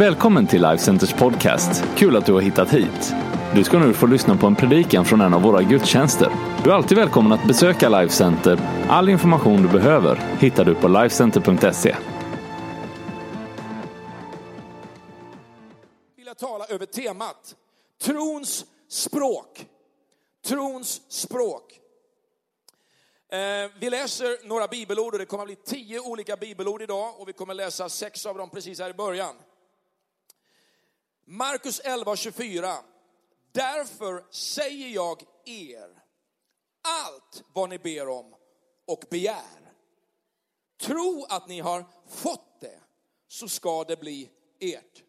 Välkommen till Life Centers podcast. Kul att du har hittat hit. Du ska nu få lyssna på en predikan från en av våra gudstjänster. Du är alltid välkommen att besöka Life Center. All information du behöver hittar du på lifecenter.se. Jag vill tala över temat trons språk. Trons språk. Eh, vi läser några bibelord och det kommer att bli tio olika bibelord idag och vi kommer läsa sex av dem precis här i början. Markus 11 24. Därför säger jag er allt vad ni ber om och begär. Tro att ni har fått det så ska det bli ert.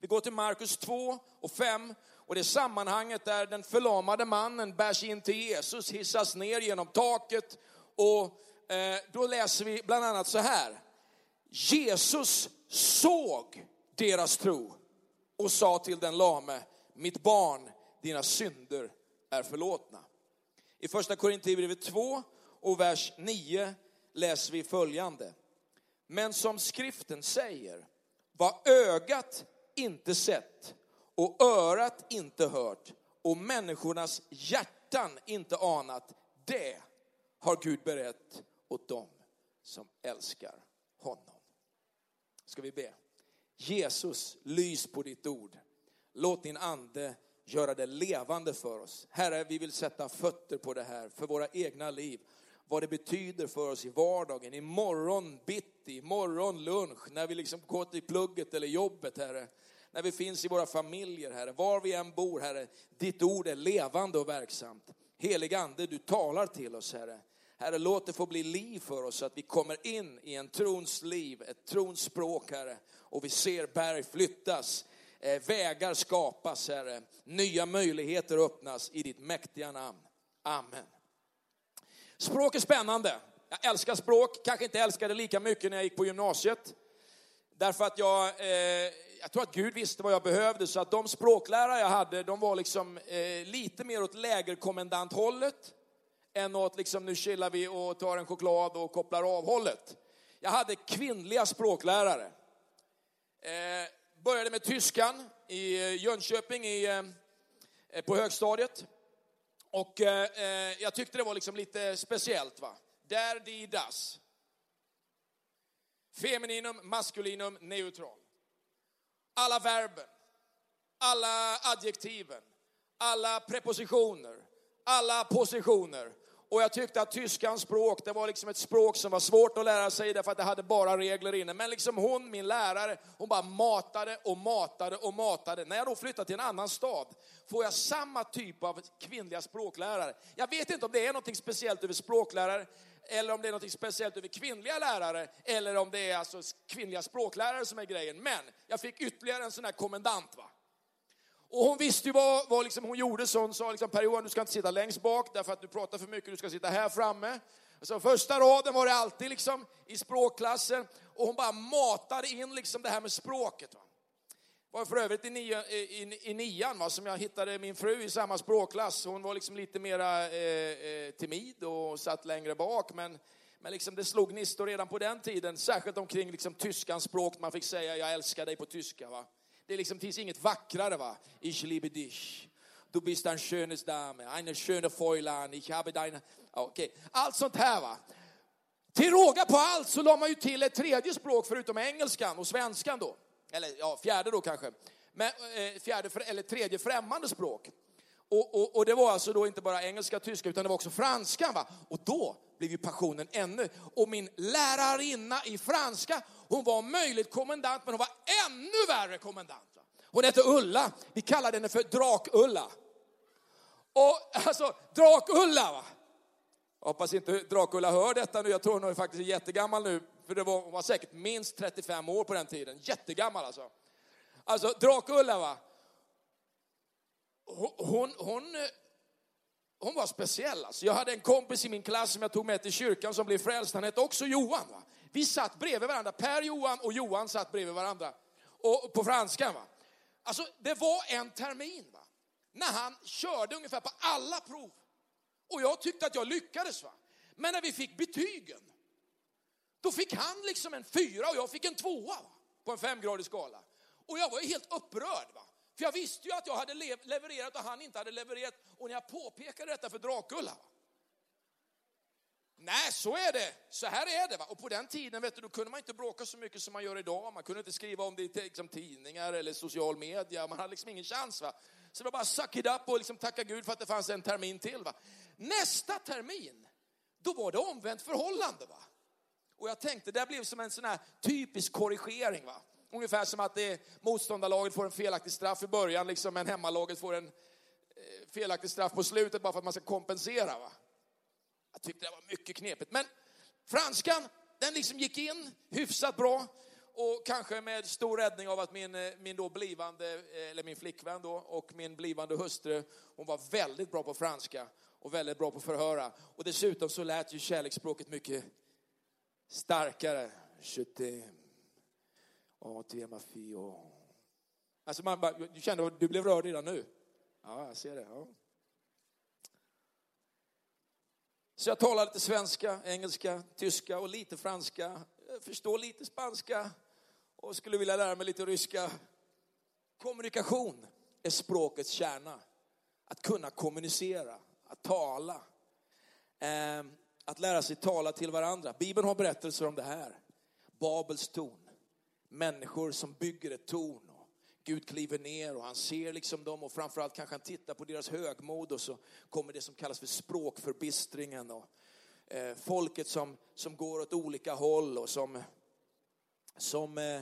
Vi går till Markus 2 och 5 och det är sammanhanget där den förlamade mannen bärs in till Jesus, hissas ner genom taket och eh, då läser vi bland annat så här. Jesus såg deras tro och sa till den lame, mitt barn, dina synder är förlåtna. I första Korinthierbrevet 2 och vers 9 läser vi följande. Men som skriften säger, vad ögat inte sett och örat inte hört och människornas hjärtan inte anat, det har Gud berett åt dem som älskar honom. Ska vi be? Jesus, lys på ditt ord. Låt din ande göra det levande för oss. Herre, vi vill sätta fötter på det här för våra egna liv. Vad det betyder för oss i vardagen, i morgon bitti, morgon lunch, när vi liksom går till plugget eller jobbet, Herre. När vi finns i våra familjer, Herre. Var vi än bor, Herre. Ditt ord är levande och verksamt. Helig Ande, du talar till oss, Herre. Herre, låt det få bli liv för oss så att vi kommer in i en trons liv, ett trons språk, Herre. Och vi ser berg flyttas, eh, vägar skapas, Herre. Nya möjligheter öppnas i ditt mäktiga namn. Amen. Språk är spännande. Jag älskar språk, kanske inte älskade lika mycket när jag gick på gymnasiet. Därför att jag, eh, jag tror att Gud visste vad jag behövde, så att de språklärare jag hade, de var liksom eh, lite mer åt lägerkommendanthållet än åt liksom nu chillar vi och tar en choklad och kopplar av hållet. Jag hade kvinnliga språklärare. Eh, började med tyskan i eh, Jönköping i, eh, eh, på högstadiet. Och eh, eh, jag tyckte det var liksom lite speciellt. va. Där, di, das. Femininum, maskulinum, neutral. Alla verben, alla adjektiven, alla prepositioner, alla positioner. Och jag tyckte att tyskans språk, det var liksom ett språk som var svårt att lära sig därför att det hade bara regler inne. Men liksom hon, min lärare, hon bara matade och matade och matade. När jag då flyttade till en annan stad får jag samma typ av kvinnliga språklärare. Jag vet inte om det är något speciellt över språklärare eller om det är något speciellt över kvinnliga lärare eller om det är alltså kvinnliga språklärare som är grejen. Men jag fick ytterligare en sån här kommendant. Va? Och hon visste ju vad, vad liksom hon gjorde, så hon sa liksom, Per-Johan du ska inte sitta längst bak därför att du pratar för mycket, du ska sitta här framme. Så första raden var det alltid liksom i språkklassen och hon bara matade in liksom det här med språket. Va? Det var för övrigt i, nia, i, i nian va, som jag hittade min fru i samma språkklass. Hon var liksom lite mera eh, eh timid och satt längre bak. Men, men liksom det slog nistor redan på den tiden, särskilt omkring liksom tyskans språk. Man fick säga jag älskar dig på tyska. Va? Det liksom finns inget vackrare va. Ich liebe dich. Du bist ein schönes Dame, eine schöne Fräulein, ich habe deine... Okay. Allt sånt här va. Till råga på allt så la man ju till ett tredje språk förutom engelskan och svenskan då. Eller ja, fjärde då kanske. Men, eh, fjärde eller tredje främmande språk. Och, och, och, det var alltså då inte bara engelska, tyska, utan det var också franska. Va? Och då blev ju passionen ännu. Och min lärarinna i franska, hon var om möjligt kommendant, men hon var ännu värre kommendant. Hon hette Ulla, vi kallade henne för Drak-Ulla. Och alltså, Drak-Ulla va. Jag hoppas inte Drak-Ulla hör detta nu, jag tror hon är faktiskt jättegammal nu. För det var, hon var säkert minst 35 år på den tiden, jättegammal alltså. Alltså Drak-Ulla va. Hon, hon, eh, hon var speciell. Alltså. Jag hade en kompis i min klass som jag tog med till kyrkan som blev frälst. Han hette också Johan. Va? Vi satt bredvid varandra. Per Johan och Johan satt bredvid varandra. Och, på franskan. Va? Alltså, det var en termin va? när han körde ungefär på alla prov. Och jag tyckte att jag lyckades. Va? Men när vi fick betygen, då fick han liksom en fyra och jag fick en tvåa. Va? på en femgradig skala. Och jag var ju helt upprörd. Va? För jag visste ju att jag hade levererat och han inte hade levererat. Och när jag påpekade detta för Drakulla. Nej, så är det. Så här är det. Va? Och på den tiden vet du, då kunde man inte bråka så mycket som man gör idag. Man kunde inte skriva om det i liksom, tidningar eller social media. Man hade liksom ingen chans. Va? Så det var bara suck it up och liksom tacka Gud för att det fanns en termin till. Va? Nästa termin, då var det omvänt förhållande. Va? Och jag tänkte, det blev som en sån här typisk korrigering. Va? Ungefär som att det motståndarlaget får en felaktig straff i början, liksom, men hemmalaget får en eh, felaktig straff på slutet bara för att man ska kompensera. Va? Tyckte det var mycket knepigt. Men franskan, den liksom gick in hyfsat bra. Och kanske med stor räddning av att min, eh, min då blivande, eh, eller min flickvän då, och min blivande hustru, hon var väldigt bra på franska och väldigt bra på förhöra. Och dessutom så lät ju kärleksspråket mycket starkare. Je t'aime. Oh, Alltså man bara, du kände att du blev rörd redan nu? Ja, jag ser det. Ja. Så jag talar lite svenska, engelska, tyska och lite franska. Jag förstår lite spanska och skulle vilja lära mig lite ryska. Kommunikation är språkets kärna. Att kunna kommunicera, att tala. Ehm, att lära sig tala till varandra. Bibeln har berättelser om det här. Babels torn. Människor som bygger ett torn. Gud kliver ner och han ser liksom dem och framförallt kanske han tittar på deras högmod och så kommer det som kallas för språkförbistringen. Och, eh, folket som, som går åt olika håll och som, som eh,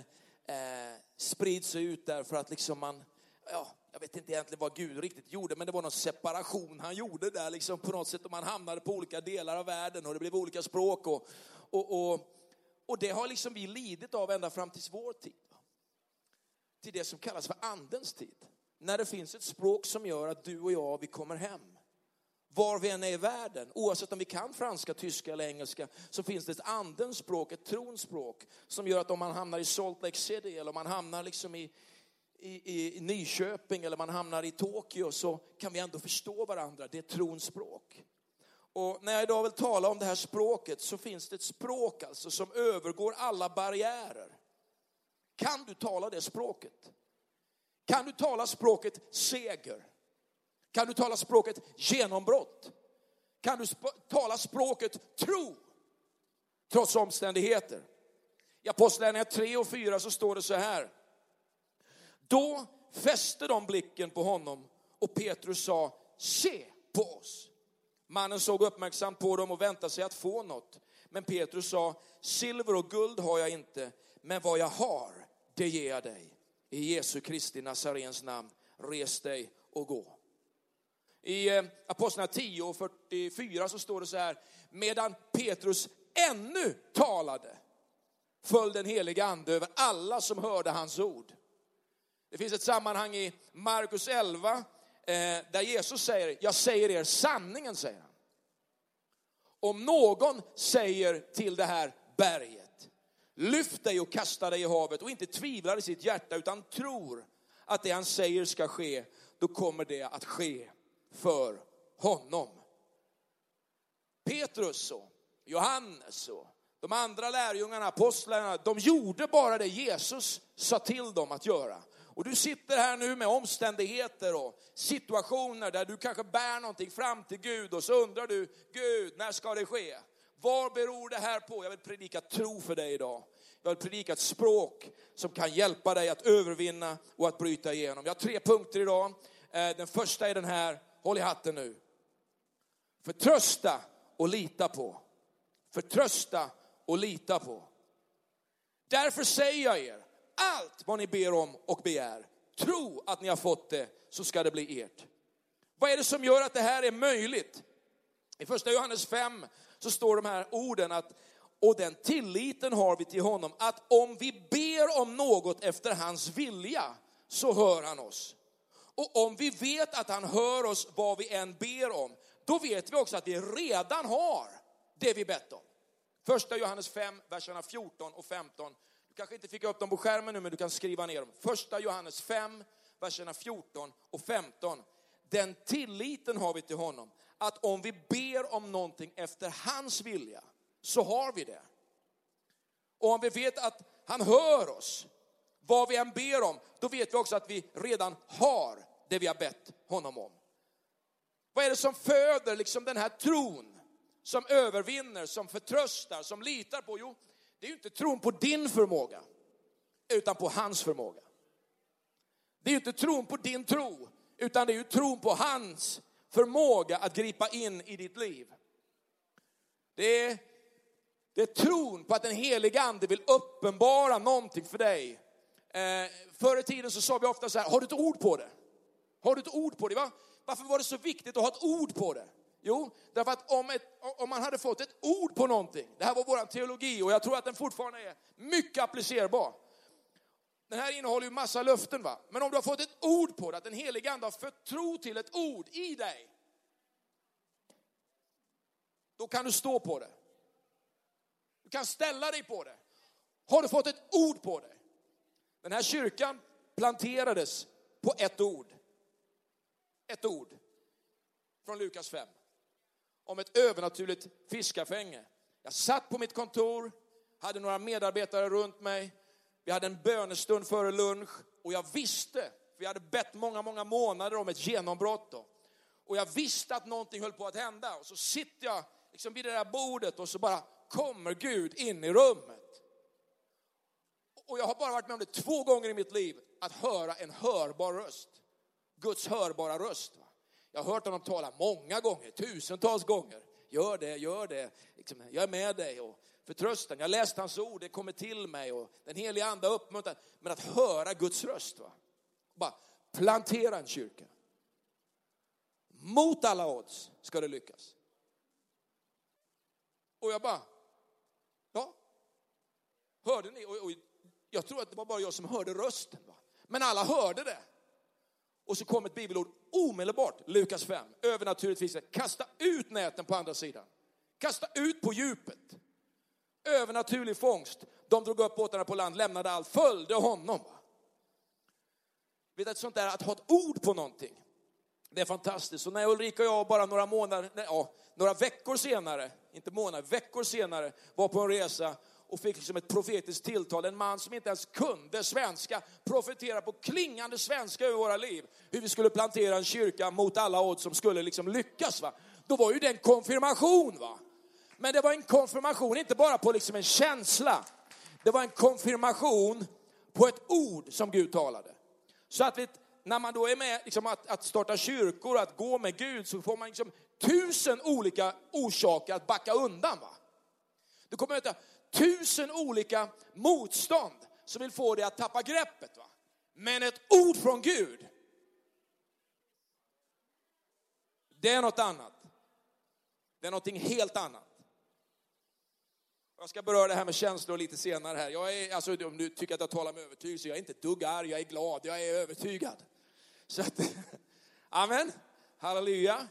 eh, sprids ut där för att liksom man, ja, jag vet inte egentligen vad Gud riktigt gjorde, men det var någon separation han gjorde där liksom på något sätt och man hamnade på olika delar av världen och det blev olika språk och, och, och, och det har liksom vi lidit av ända fram till vår tid. Till det som kallas för andens tid. När det finns ett språk som gör att du och jag, vi kommer hem. Var vi än är i världen, oavsett om vi kan franska, tyska eller engelska, så finns det ett andens språk, ett trons språk, som gör att om man hamnar i Salt Lake City eller om man hamnar liksom i, i, i Nyköping eller man hamnar i Tokyo så kan vi ändå förstå varandra. Det är trons språk. Och när jag idag vill tala om det här språket så finns det ett språk alltså som övergår alla barriärer. Kan du tala det språket? Kan du tala språket seger? Kan du tala språket genombrott? Kan du sp tala språket tro? Trots omständigheter. I Apostlagärningarna 3 och 4 så står det så här. Då fäste de blicken på honom och Petrus sa, se på oss. Mannen såg uppmärksamt på dem och väntade sig att få något. Men Petrus sa, silver och guld har jag inte, men vad jag har, det ger jag dig. I Jesu Kristi Nazarens namn, res dig och gå. I eh, Apostlagärningarna 10 och 44 så står det så här, medan Petrus ännu talade föll den heliga ande över alla som hörde hans ord. Det finns ett sammanhang i Markus 11 eh, där Jesus säger, jag säger er sanningen, säger han. Om någon säger till det här berget, lyft dig och kasta dig i havet och inte tvivlar i sitt hjärta utan tror att det han säger ska ske, då kommer det att ske för honom. Petrus och Johannes och de andra lärjungarna, apostlarna, de gjorde bara det Jesus sa till dem att göra. Och du sitter här nu med omständigheter och situationer där du kanske bär någonting fram till Gud och så undrar du, Gud, när ska det ske? Vad beror det här på? Jag vill predika tro för dig idag. Jag vill predika ett språk som kan hjälpa dig att övervinna och att bryta igenom. Jag har tre punkter idag. Eh, den första är den här, håll i hatten nu. Förtrösta och lita på. Förtrösta och lita på. Därför säger jag er, allt vad ni ber om och begär, tro att ni har fått det, så ska det bli ert. Vad är det som gör att det här är möjligt? I första Johannes 5 så står de här orden att och den tilliten har vi till honom att om vi ber om något efter hans vilja så hör han oss. Och om vi vet att han hör oss vad vi än ber om, då vet vi också att vi redan har det vi bett om. Första Johannes 5, verserna 14 och 15. Du kanske inte fick upp dem på skärmen nu, men du kan skriva ner dem. Första Johannes 5, verserna 14 och 15. Den tilliten har vi till honom, att om vi ber om någonting efter hans vilja, så har vi det. Och om vi vet att han hör oss, vad vi än ber om, då vet vi också att vi redan har det vi har bett honom om. Vad är det som föder liksom den här tron som övervinner, som förtröstar, som litar på? Jo, det är ju inte tron på din förmåga, utan på hans förmåga. Det är ju inte tron på din tro, utan det är ju tron på hans förmåga att gripa in i ditt liv. Det är, det är tron på att den helige ande vill uppenbara någonting för dig. Eh, förr i tiden så sa vi ofta så här, har du ett ord på det? Har du ett ord på det? Va? Varför var det så viktigt att ha ett ord på det? Jo, därför att om, ett, om man hade fått ett ord på någonting, det här var vår teologi och jag tror att den fortfarande är mycket applicerbar. Den här innehåller ju massa löften va, men om du har fått ett ord på det, att den helige ande har fött tro till ett ord i dig, då kan du stå på det. Du kan ställa dig på det. Har du fått ett ord på dig? Den här kyrkan planterades på ett ord. Ett ord från Lukas 5 om ett övernaturligt fiskafänge. Jag satt på mitt kontor, hade några medarbetare runt mig. Vi hade en bönestund före lunch och jag visste, för vi hade bett många, många månader om ett genombrott. Då. Och jag visste att någonting höll på att hända. Och så sitter jag liksom vid det där bordet och så bara kommer Gud in i rummet. Och jag har bara varit med om det två gånger i mitt liv, att höra en hörbar röst. Guds hörbara röst. Jag har hört honom tala många gånger, tusentals gånger. Gör det, gör det. Liksom, jag är med dig och förtröstan. Jag har läst hans ord, det kommer till mig och den heliga ande uppmuntrar. Men att höra Guds röst, va? bara plantera en kyrka. Mot alla odds ska det lyckas. Och jag bara, ja, hörde ni? Och, och jag tror att det var bara jag som hörde rösten. Va? Men alla hörde det. Och så kom ett bibelord omedelbart, Lukas 5, övernaturligt kasta ut näten på andra sidan. Kasta ut på djupet. Övernaturlig fångst. De drog upp båtarna på land, lämnade allt, följde honom. Vet att sånt där att ha ett ord på någonting, det är fantastiskt. Så när Ulrika och jag bara några månader, ja, några veckor senare, inte månader, veckor senare var på en resa och fick liksom ett profetiskt tilltal. En man som inte ens kunde svenska profetera på klingande svenska över våra liv. Hur vi skulle plantera en kyrka mot alla odds som skulle liksom lyckas. Va? Då var ju det en konfirmation. Va? Men det var en konfirmation, inte bara på liksom en känsla. Det var en konfirmation på ett ord som Gud talade. Så att vi, när man då är med liksom att, att starta kyrkor, att gå med Gud, så får man liksom tusen olika orsaker att backa undan. Va? Du kommer att tusen olika motstånd som vill få dig att tappa greppet. Va? Men ett ord från Gud, det är något annat. Det är någonting helt annat. Jag ska beröra det här med känslor lite senare här. Jag är, alltså, om du tycker att jag talar med övertygelse, jag är inte dugg arg, jag är glad, jag är övertygad. Så att, amen, halleluja.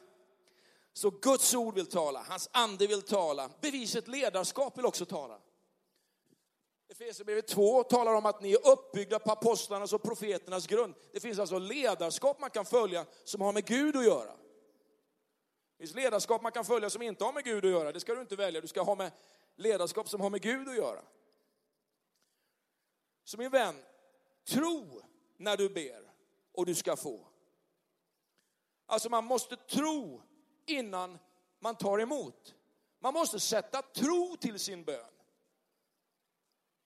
Så Guds ord vill tala, hans ande vill tala, beviset ledarskap vill också tala. Efesierbrevet 2 talar om att ni är uppbyggda på apostlarnas och profeternas grund. Det finns alltså ledarskap man kan följa som har med Gud att göra. Det finns ledarskap man kan följa som inte har med Gud att göra. Det ska du inte välja. Du ska ha med ledarskap som har med Gud att göra. Så min vän, tro när du ber och du ska få. Alltså man måste tro innan man tar emot. Man måste sätta tro till sin bön.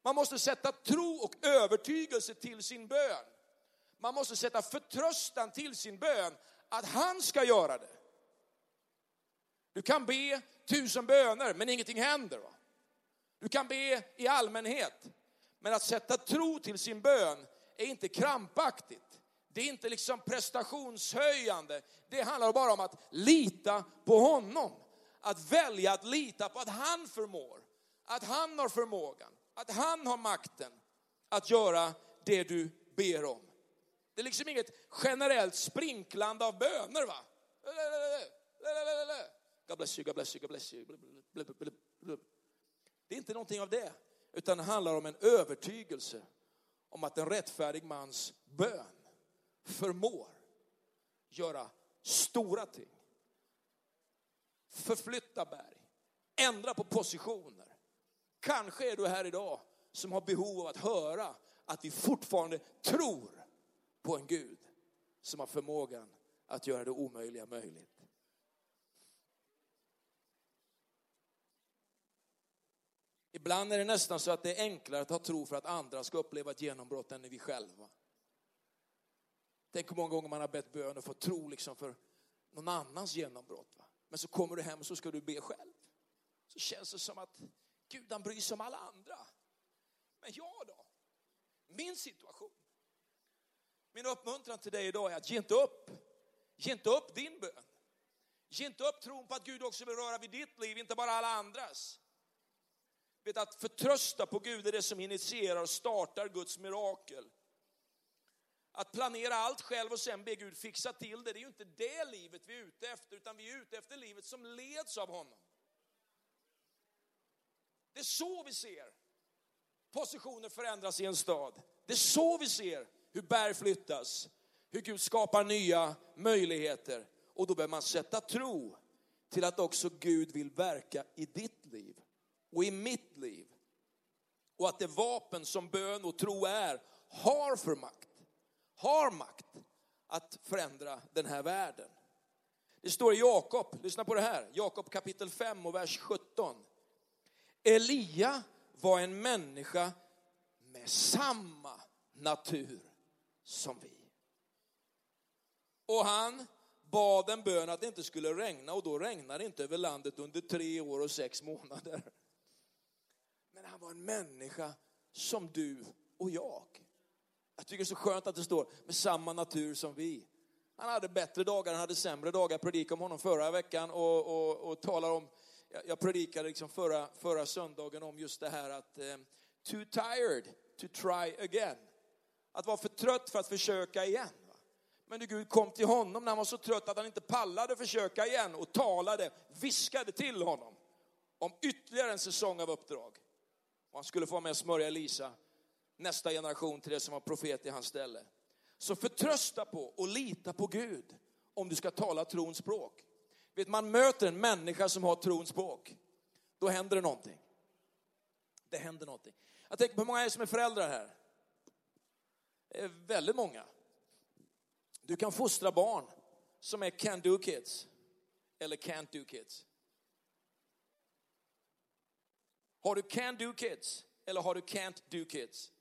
Man måste sätta tro och övertygelse till sin bön. Man måste sätta förtröstan till sin bön att han ska göra det. Du kan be tusen böner men ingenting händer. Va? Du kan be i allmänhet. Men att sätta tro till sin bön är inte krampaktigt. Det är inte liksom prestationshöjande. Det handlar bara om att lita på honom. Att välja att lita på att han förmår. Att han har förmågan att han har makten att göra det du ber om. Det är liksom inget generellt sprinklande av böner va? God bless you, God bless you, God bless you. Det är inte någonting av det, utan det handlar om en övertygelse om att en rättfärdig mans bön förmår göra stora ting. Förflytta berg, ändra på positioner, Kanske är du här idag som har behov av att höra att vi fortfarande tror på en Gud som har förmågan att göra det omöjliga möjligt. Ibland är det nästan så att det är enklare att ha tro för att andra ska uppleva ett genombrott än vi själva. Tänk hur många gånger man har bett bön och fått tro liksom för någon annans genombrott. Va? Men så kommer du hem och så ska du be själv. Så känns det som att Gud han bryr sig om alla andra. Men jag då? Min situation? Min uppmuntran till dig idag är att ge inte upp. Ge inte upp din bön. Ge inte upp tron på att Gud också vill röra vid ditt liv, inte bara alla andras. Vet att förtrösta på Gud är det som initierar och startar Guds mirakel. Att planera allt själv och sen be Gud fixa till det, det är ju inte det livet vi är ute efter, utan vi är ute efter livet som leds av honom. Det är så vi ser positioner förändras i en stad. Det är så vi ser hur berg flyttas, hur Gud skapar nya möjligheter. Och då behöver man sätta tro till att också Gud vill verka i ditt liv och i mitt liv. Och att det vapen som bön och tro är, har för makt, har makt att förändra den här världen. Det står i Jakob, lyssna på det här, Jakob kapitel 5 och vers 17. Elia var en människa med samma natur som vi. Och han bad en bön att det inte skulle regna och då regnade det inte över landet under tre år och sex månader. Men han var en människa som du och jag. Jag tycker det är så skönt att det står med samma natur som vi. Han hade bättre dagar, han hade sämre dagar. Jag predikade om honom förra veckan och, och, och talar om, jag predikade liksom förra, förra söndagen om just det här att eh, too tired to try again. Att vara för trött för att försöka igen. Men Gud kom till honom när han var så trött att han inte pallade försöka igen och talade, viskade till honom om ytterligare en säsong av uppdrag. Och han skulle få vara med och smörja Elisa, nästa generation till det som var profet i hans ställe. Så förtrösta på och lita på Gud om du ska tala trons språk. Vet, man möter en människa som har trons språk, då händer det någonting. Det händer någonting. Jag tänker på hur många är som är föräldrar här? Det är väldigt många. Du kan fostra barn som är can do kids eller can't do kids. Har du can do kids eller har du can't do kids?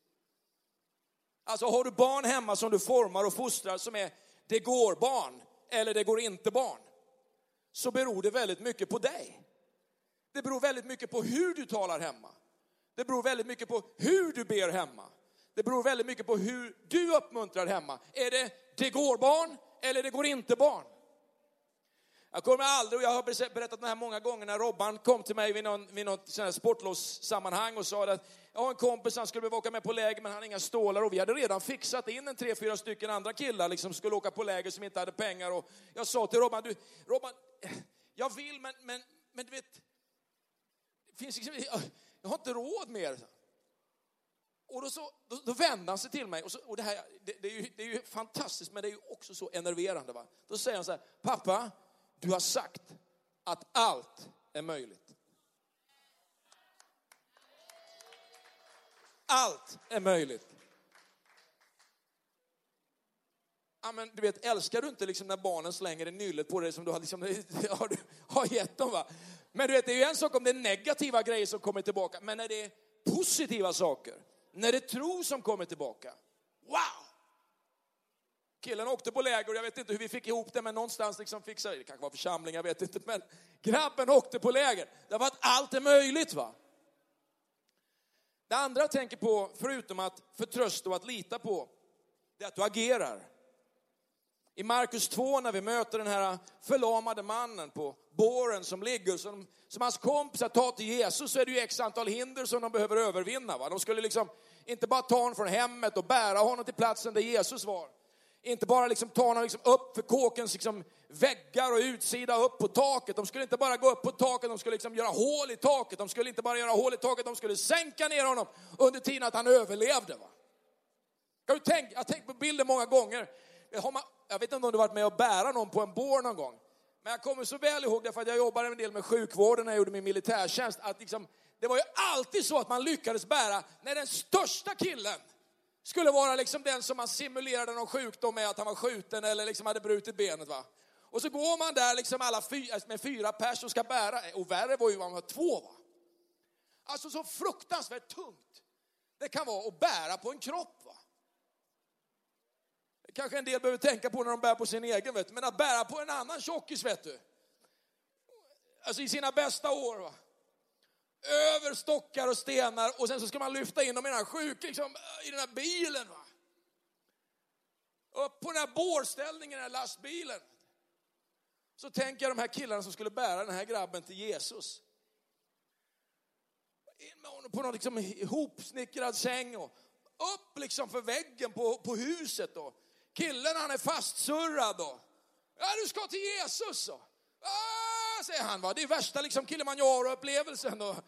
Alltså har du barn hemma som du formar och fostrar som är det går barn eller det går inte barn. Så beror det väldigt mycket på dig. Det beror väldigt mycket på hur du talar hemma. Det beror väldigt mycket på hur du ber hemma. Det beror väldigt mycket på hur du uppmuntrar hemma. Är det det går barn eller det går inte barn? Jag kommer aldrig, och jag har berättat det här många gånger, när Robban kom till mig vid, någon, vid något sportlovssammanhang och sa att jag har en kompis, han skulle behöva åka med på läger men han har inga stålar och vi hade redan fixat in en tre, fyra stycken andra killar liksom skulle åka på läger som inte hade pengar och jag sa till Robban, du, Robban, jag vill men, men, men du vet, det finns liksom, jag har inte råd mer. Och då, så, då, då vände han sig till mig och, så, och det, här, det, det, är ju, det är ju fantastiskt men det är ju också så enerverande. Va? Då säger han så här, pappa, du har sagt att allt är möjligt. Allt är möjligt. Ja, men du vet, älskar du inte liksom när barnen slänger en nyllet på dig som du har, liksom, har, har gett dem? Va? Men du vet, det är ju en sak om det är negativa grejer som kommer tillbaka, men när det är positiva saker, när det är tro som kommer tillbaka, wow! Killen åkte på läger och jag vet inte hur vi fick ihop det, men någonstans liksom fixade det. kanske var församling, jag vet inte. Men grabben åkte på läger. Därför att allt är möjligt va. Det andra jag tänker på, förutom att förtrösta och att lita på, det är att du agerar. I Markus 2 när vi möter den här förlamade mannen på båren som ligger, som, som hans kompisar tar till Jesus, så är det ju x antal hinder som de behöver övervinna. Va? De skulle liksom inte bara ta honom från hemmet och bära honom till platsen där Jesus var. Inte bara liksom ta honom liksom upp för kåkens liksom väggar och utsida upp på taket. De skulle inte bara gå upp på taket, de skulle liksom göra hål i taket. De skulle inte bara göra hål i taket, de skulle sänka ner honom under tiden att han överlevde. Va? Kan du tänka, jag har tänkt på bilden många gånger. Jag vet inte om du varit med och bära någon på en bår någon gång. Men jag kommer så väl ihåg det för att jag jobbade en del med sjukvården när jag gjorde min militärtjänst. Att liksom, det var ju alltid så att man lyckades bära när den största killen skulle vara liksom den som man simulerade någon sjukdom med, att han var skjuten eller liksom hade brutit benet. Va? Och så går man där liksom alla fyra, eh, med fyra pers och ska bära, eh, och värre var ju om man var två. Va? Alltså så fruktansvärt tungt det kan vara att bära på en kropp. Va? Det kanske en del behöver tänka på när de bär på sin egen, vet du. men att bära på en annan tjockis, vet du. Alltså i sina bästa år. Va? Över stockar och stenar och sen så ska man lyfta in dem i den här sjuk, liksom, i den här bilen. Va? Upp på den här bårställningen den här lastbilen. Så tänker jag de här killarna som skulle bära den här grabben till Jesus. In med honom på någon liksom ihopsnickrad säng och upp liksom för väggen på, på huset. Då. killen han är fastsurrad. då. ja, du ska till Jesus. Då. ah, säger han. Va? Det är värsta liksom Kilimanjaro-upplevelsen.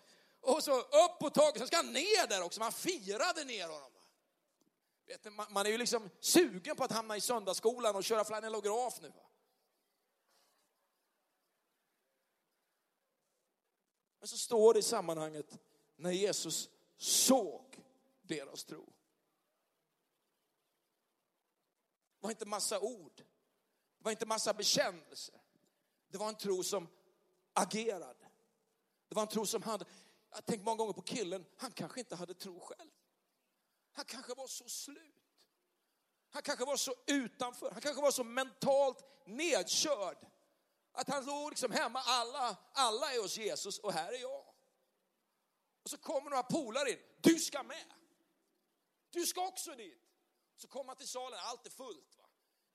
Och, så upp på taket, sen ska han ner där också. Man firade ner honom. Vet, man, man är ju liksom sugen på att hamna i söndagsskolan och köra flanellograf nu. Men så står det i sammanhanget när Jesus såg deras tro. Det var inte massa ord, det var inte massa bekännelser. Det var en tro som agerade. Det var en tro som handlade jag har tänkt många gånger på killen, han kanske inte hade tro själv. Han kanske var så slut. Han kanske var så utanför, han kanske var så mentalt nedkörd att han låg liksom hemma, alla, alla är hos Jesus och här är jag. Och så kommer några polare in, du ska med. Du ska också dit. Så kommer han till salen, allt är fullt. Va?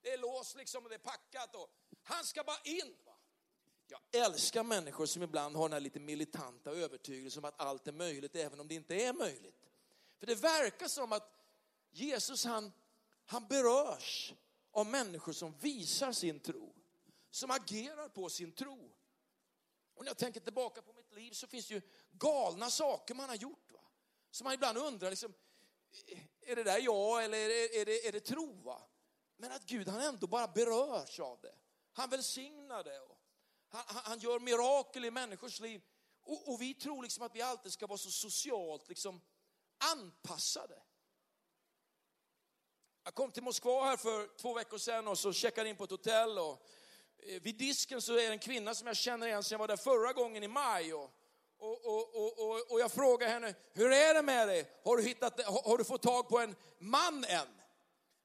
Det är låst liksom och det är packat och han ska bara in. Va? Jag älskar människor som ibland har den här lite militanta övertygelsen om att allt är möjligt även om det inte är möjligt. För det verkar som att Jesus han, han berörs av människor som visar sin tro, som agerar på sin tro. Och när jag tänker tillbaka på mitt liv så finns det ju galna saker man har gjort. Va? Så man ibland undrar, liksom, är det där jag eller är det, är det, är det tro? Va? Men att Gud han ändå bara berörs av det. Han välsignar det. Han, han, gör mirakel i människors liv. Och, och, vi tror liksom att vi alltid ska vara så socialt liksom anpassade. Jag kom till Moskva här för två veckor sedan och så checkade in på ett hotell. Och eh, vid disken så är det en kvinna som jag känner igen sen jag var där förra gången i maj. Och, och, och, och, och jag frågar henne, hur är det med dig? Har du, hittat, har, har du fått tag på en man än?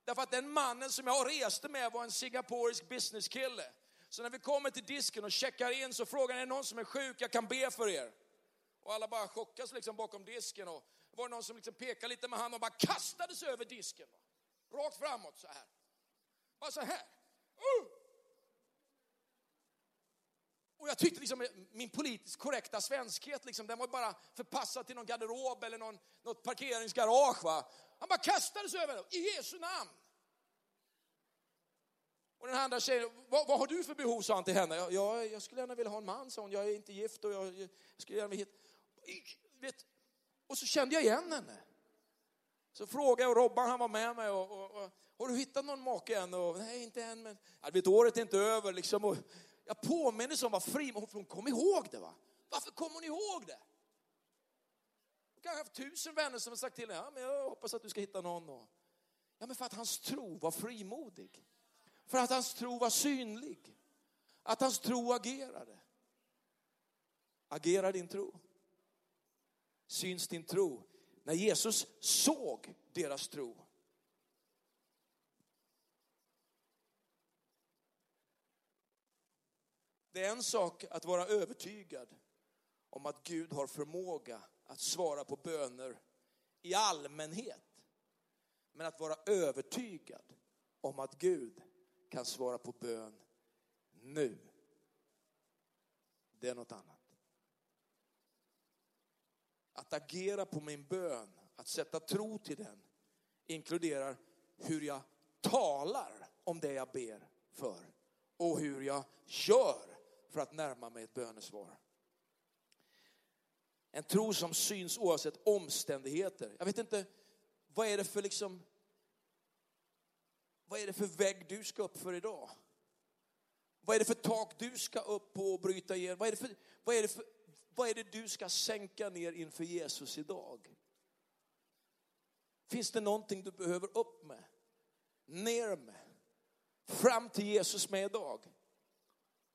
Därför att den mannen som jag reste med var en singaporisk businesskille. Så när vi kommer till disken och checkar in så frågar han, är det någon som är sjuk? Jag kan be för er. Och alla bara chockas liksom bakom disken. Och det var någon som liksom pekade lite med handen och bara kastade sig över disken. Rakt framåt så här. Bara så här. Uh! Och jag tyckte liksom min politiskt korrekta svenskhet, liksom, den var bara förpassad till någon garderob eller någon, något parkeringsgarage. Va? Han bara kastade sig över det, i Jesu namn. Och den andra tjejen, vad, vad, har du för behov, sa han till henne. Jag, jag, jag skulle gärna vilja ha en man, sa hon. Jag är inte gift och jag, jag skulle gärna vilja hit. Vet, och så kände jag igen henne. Så frågade jag Robban, han var med mig. Och, och, och, har du hittat någon make än? Och, Nej, inte än, men jag vet, året är inte över. Liksom, och, jag påminner som var fri, hon kom ihåg det. va? Varför kom hon ihåg det? Hon kanske haft tusen vänner som har sagt till henne, ja, men jag hoppas att du ska hitta någon. Och... Ja, men för att hans tro var frimodig. För att hans tro var synlig. Att hans tro agerade. Agerar din tro? Syns din tro? När Jesus såg deras tro Det är en sak att vara övertygad om att Gud har förmåga att svara på böner i allmänhet. Men att vara övertygad om att Gud kan svara på bön nu. Det är något annat. Att agera på min bön, att sätta tro till den, inkluderar hur jag talar om det jag ber för och hur jag gör för att närma mig ett bönesvar. En tro som syns oavsett omständigheter. Jag vet inte, vad är det för liksom, vad är det för vägg du ska upp för idag? Vad är det för tak du ska upp på och bryta igenom? Vad är det, för, vad är det, för, vad är det du ska sänka ner inför Jesus idag? Finns det någonting du behöver upp med? Ner med? Fram till Jesus med idag?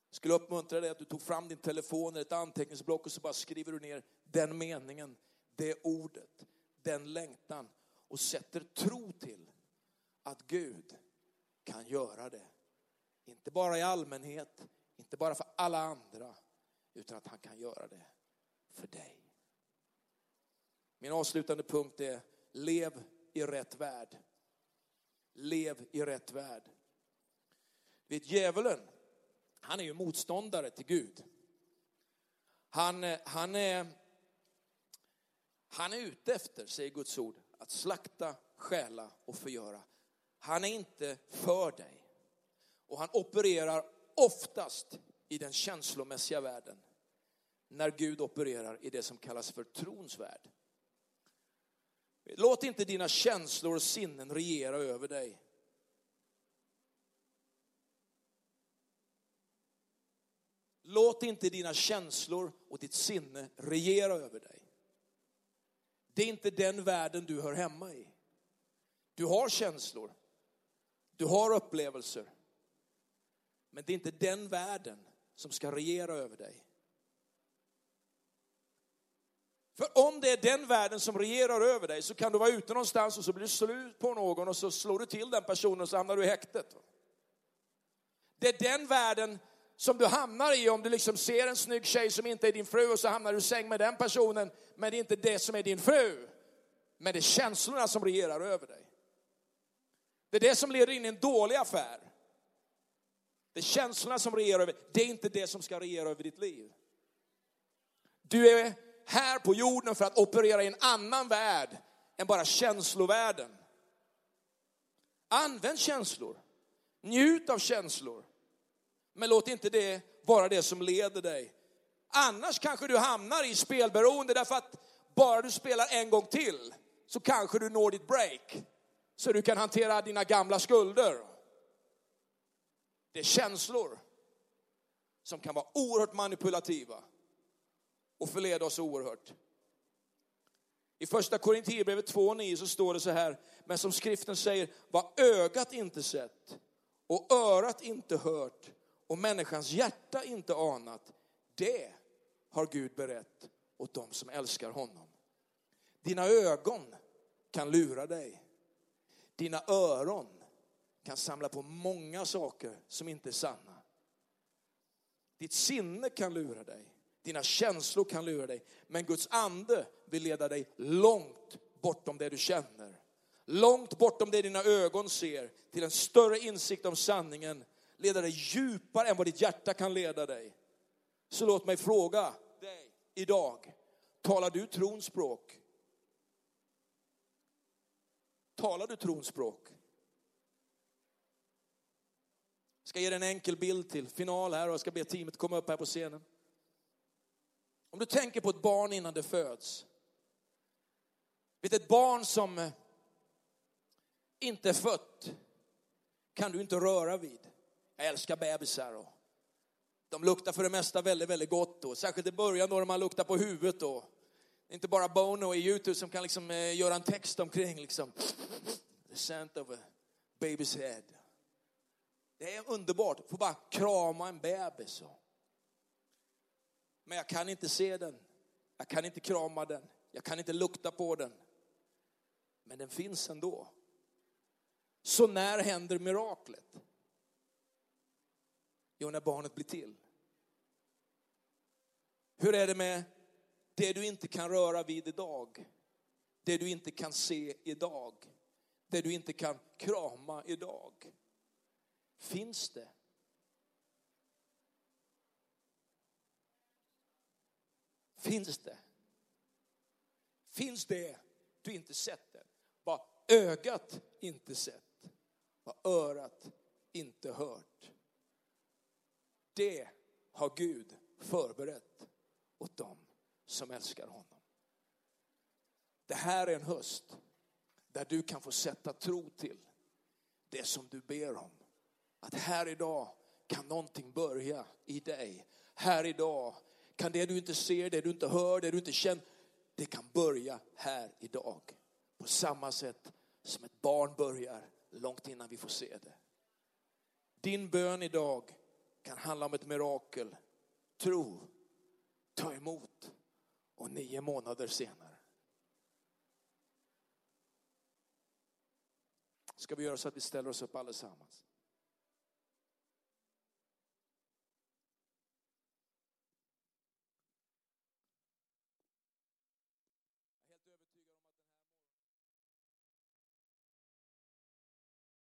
Jag skulle uppmuntra dig att du tog fram din telefon eller ett anteckningsblock och så bara skriver du ner den meningen, det ordet, den längtan och sätter tro till att Gud kan göra det. Inte bara i allmänhet, inte bara för alla andra, utan att han kan göra det för dig. Min avslutande punkt är lev i rätt värld. Lev i rätt värld. Vet djävulen, han är ju motståndare till Gud. Han, han, är, han är ute efter, säger Guds ord, att slakta, stjäla och förgöra. Han är inte för dig. Och han opererar oftast i den känslomässiga världen. När Gud opererar i det som kallas för trons värld. Låt inte dina känslor och sinnen regera över dig. Låt inte dina känslor och ditt sinne regera över dig. Det är inte den världen du hör hemma i. Du har känslor, du har upplevelser. Men det är inte den världen som ska regera över dig. För om det är den världen som regerar över dig så kan du vara ute någonstans och så blir du slut på någon och så slår du till den personen och så hamnar du i häktet. Det är den världen som du hamnar i om du liksom ser en snygg tjej som inte är din fru och så hamnar du i säng med den personen, men det är inte det som är din fru. Men det är känslorna som regerar över dig. Det är det som leder in i en dålig affär. Det är känslorna som regerar över, det är inte det som ska regera över ditt liv. Du är här på jorden för att operera i en annan värld än bara känslovärlden. Använd känslor, njut av känslor. Men låt inte det vara det som leder dig. Annars kanske du hamnar i spelberoende därför att bara du spelar en gång till så kanske du når ditt break. Så du kan hantera dina gamla skulder. Det är känslor som kan vara oerhört manipulativa och förleda oss oerhört. I första Korinthierbrevet 2.9 så står det så här, men som skriften säger, vad ögat inte sett och örat inte hört och människans hjärta inte anat, det har Gud berett åt dem som älskar honom. Dina ögon kan lura dig. Dina öron kan samla på många saker som inte är sanna. Ditt sinne kan lura dig. Dina känslor kan lura dig. Men Guds ande vill leda dig långt bortom det du känner. Långt bortom det dina ögon ser. Till en större insikt om sanningen. Leda dig djupare än vad ditt hjärta kan leda dig. Så låt mig fråga dig idag. Talar du trons språk? Talar du trons språk? Jag ska ge dig en enkel bild till final här och jag ska be teamet komma upp här på scenen. Om du tänker på ett barn innan det föds. Vet ett barn som inte är fött kan du inte röra vid. Jag älskar bebisar och de luktar för det mesta väldigt, väldigt gott och särskilt i början då man luktar på huvudet då. Inte bara Bono i Youtube som kan liksom eh, göra en text omkring liksom. The scent of a baby's head. Det är underbart, få bara krama en bebis. Och men jag kan inte se den. Jag kan inte krama den. Jag kan inte lukta på den. Men den finns ändå. Så när händer miraklet? Jo, när barnet blir till. Hur är det med det du inte kan röra vid idag? Det du inte kan se idag? Det du inte kan krama idag? Finns det Finns det? Finns det du inte sett det? Vad ögat inte sett, vad örat inte hört. Det har Gud förberett åt dem som älskar honom. Det här är en höst där du kan få sätta tro till det som du ber om. Att här idag kan någonting börja i dig. Här idag kan det du inte ser, det du inte hör, det du inte känner, det kan börja här idag. På samma sätt som ett barn börjar långt innan vi får se det. Din bön idag kan handla om ett mirakel. Tro, ta emot och nio månader senare. Ska vi göra så att vi ställer oss upp allesammans?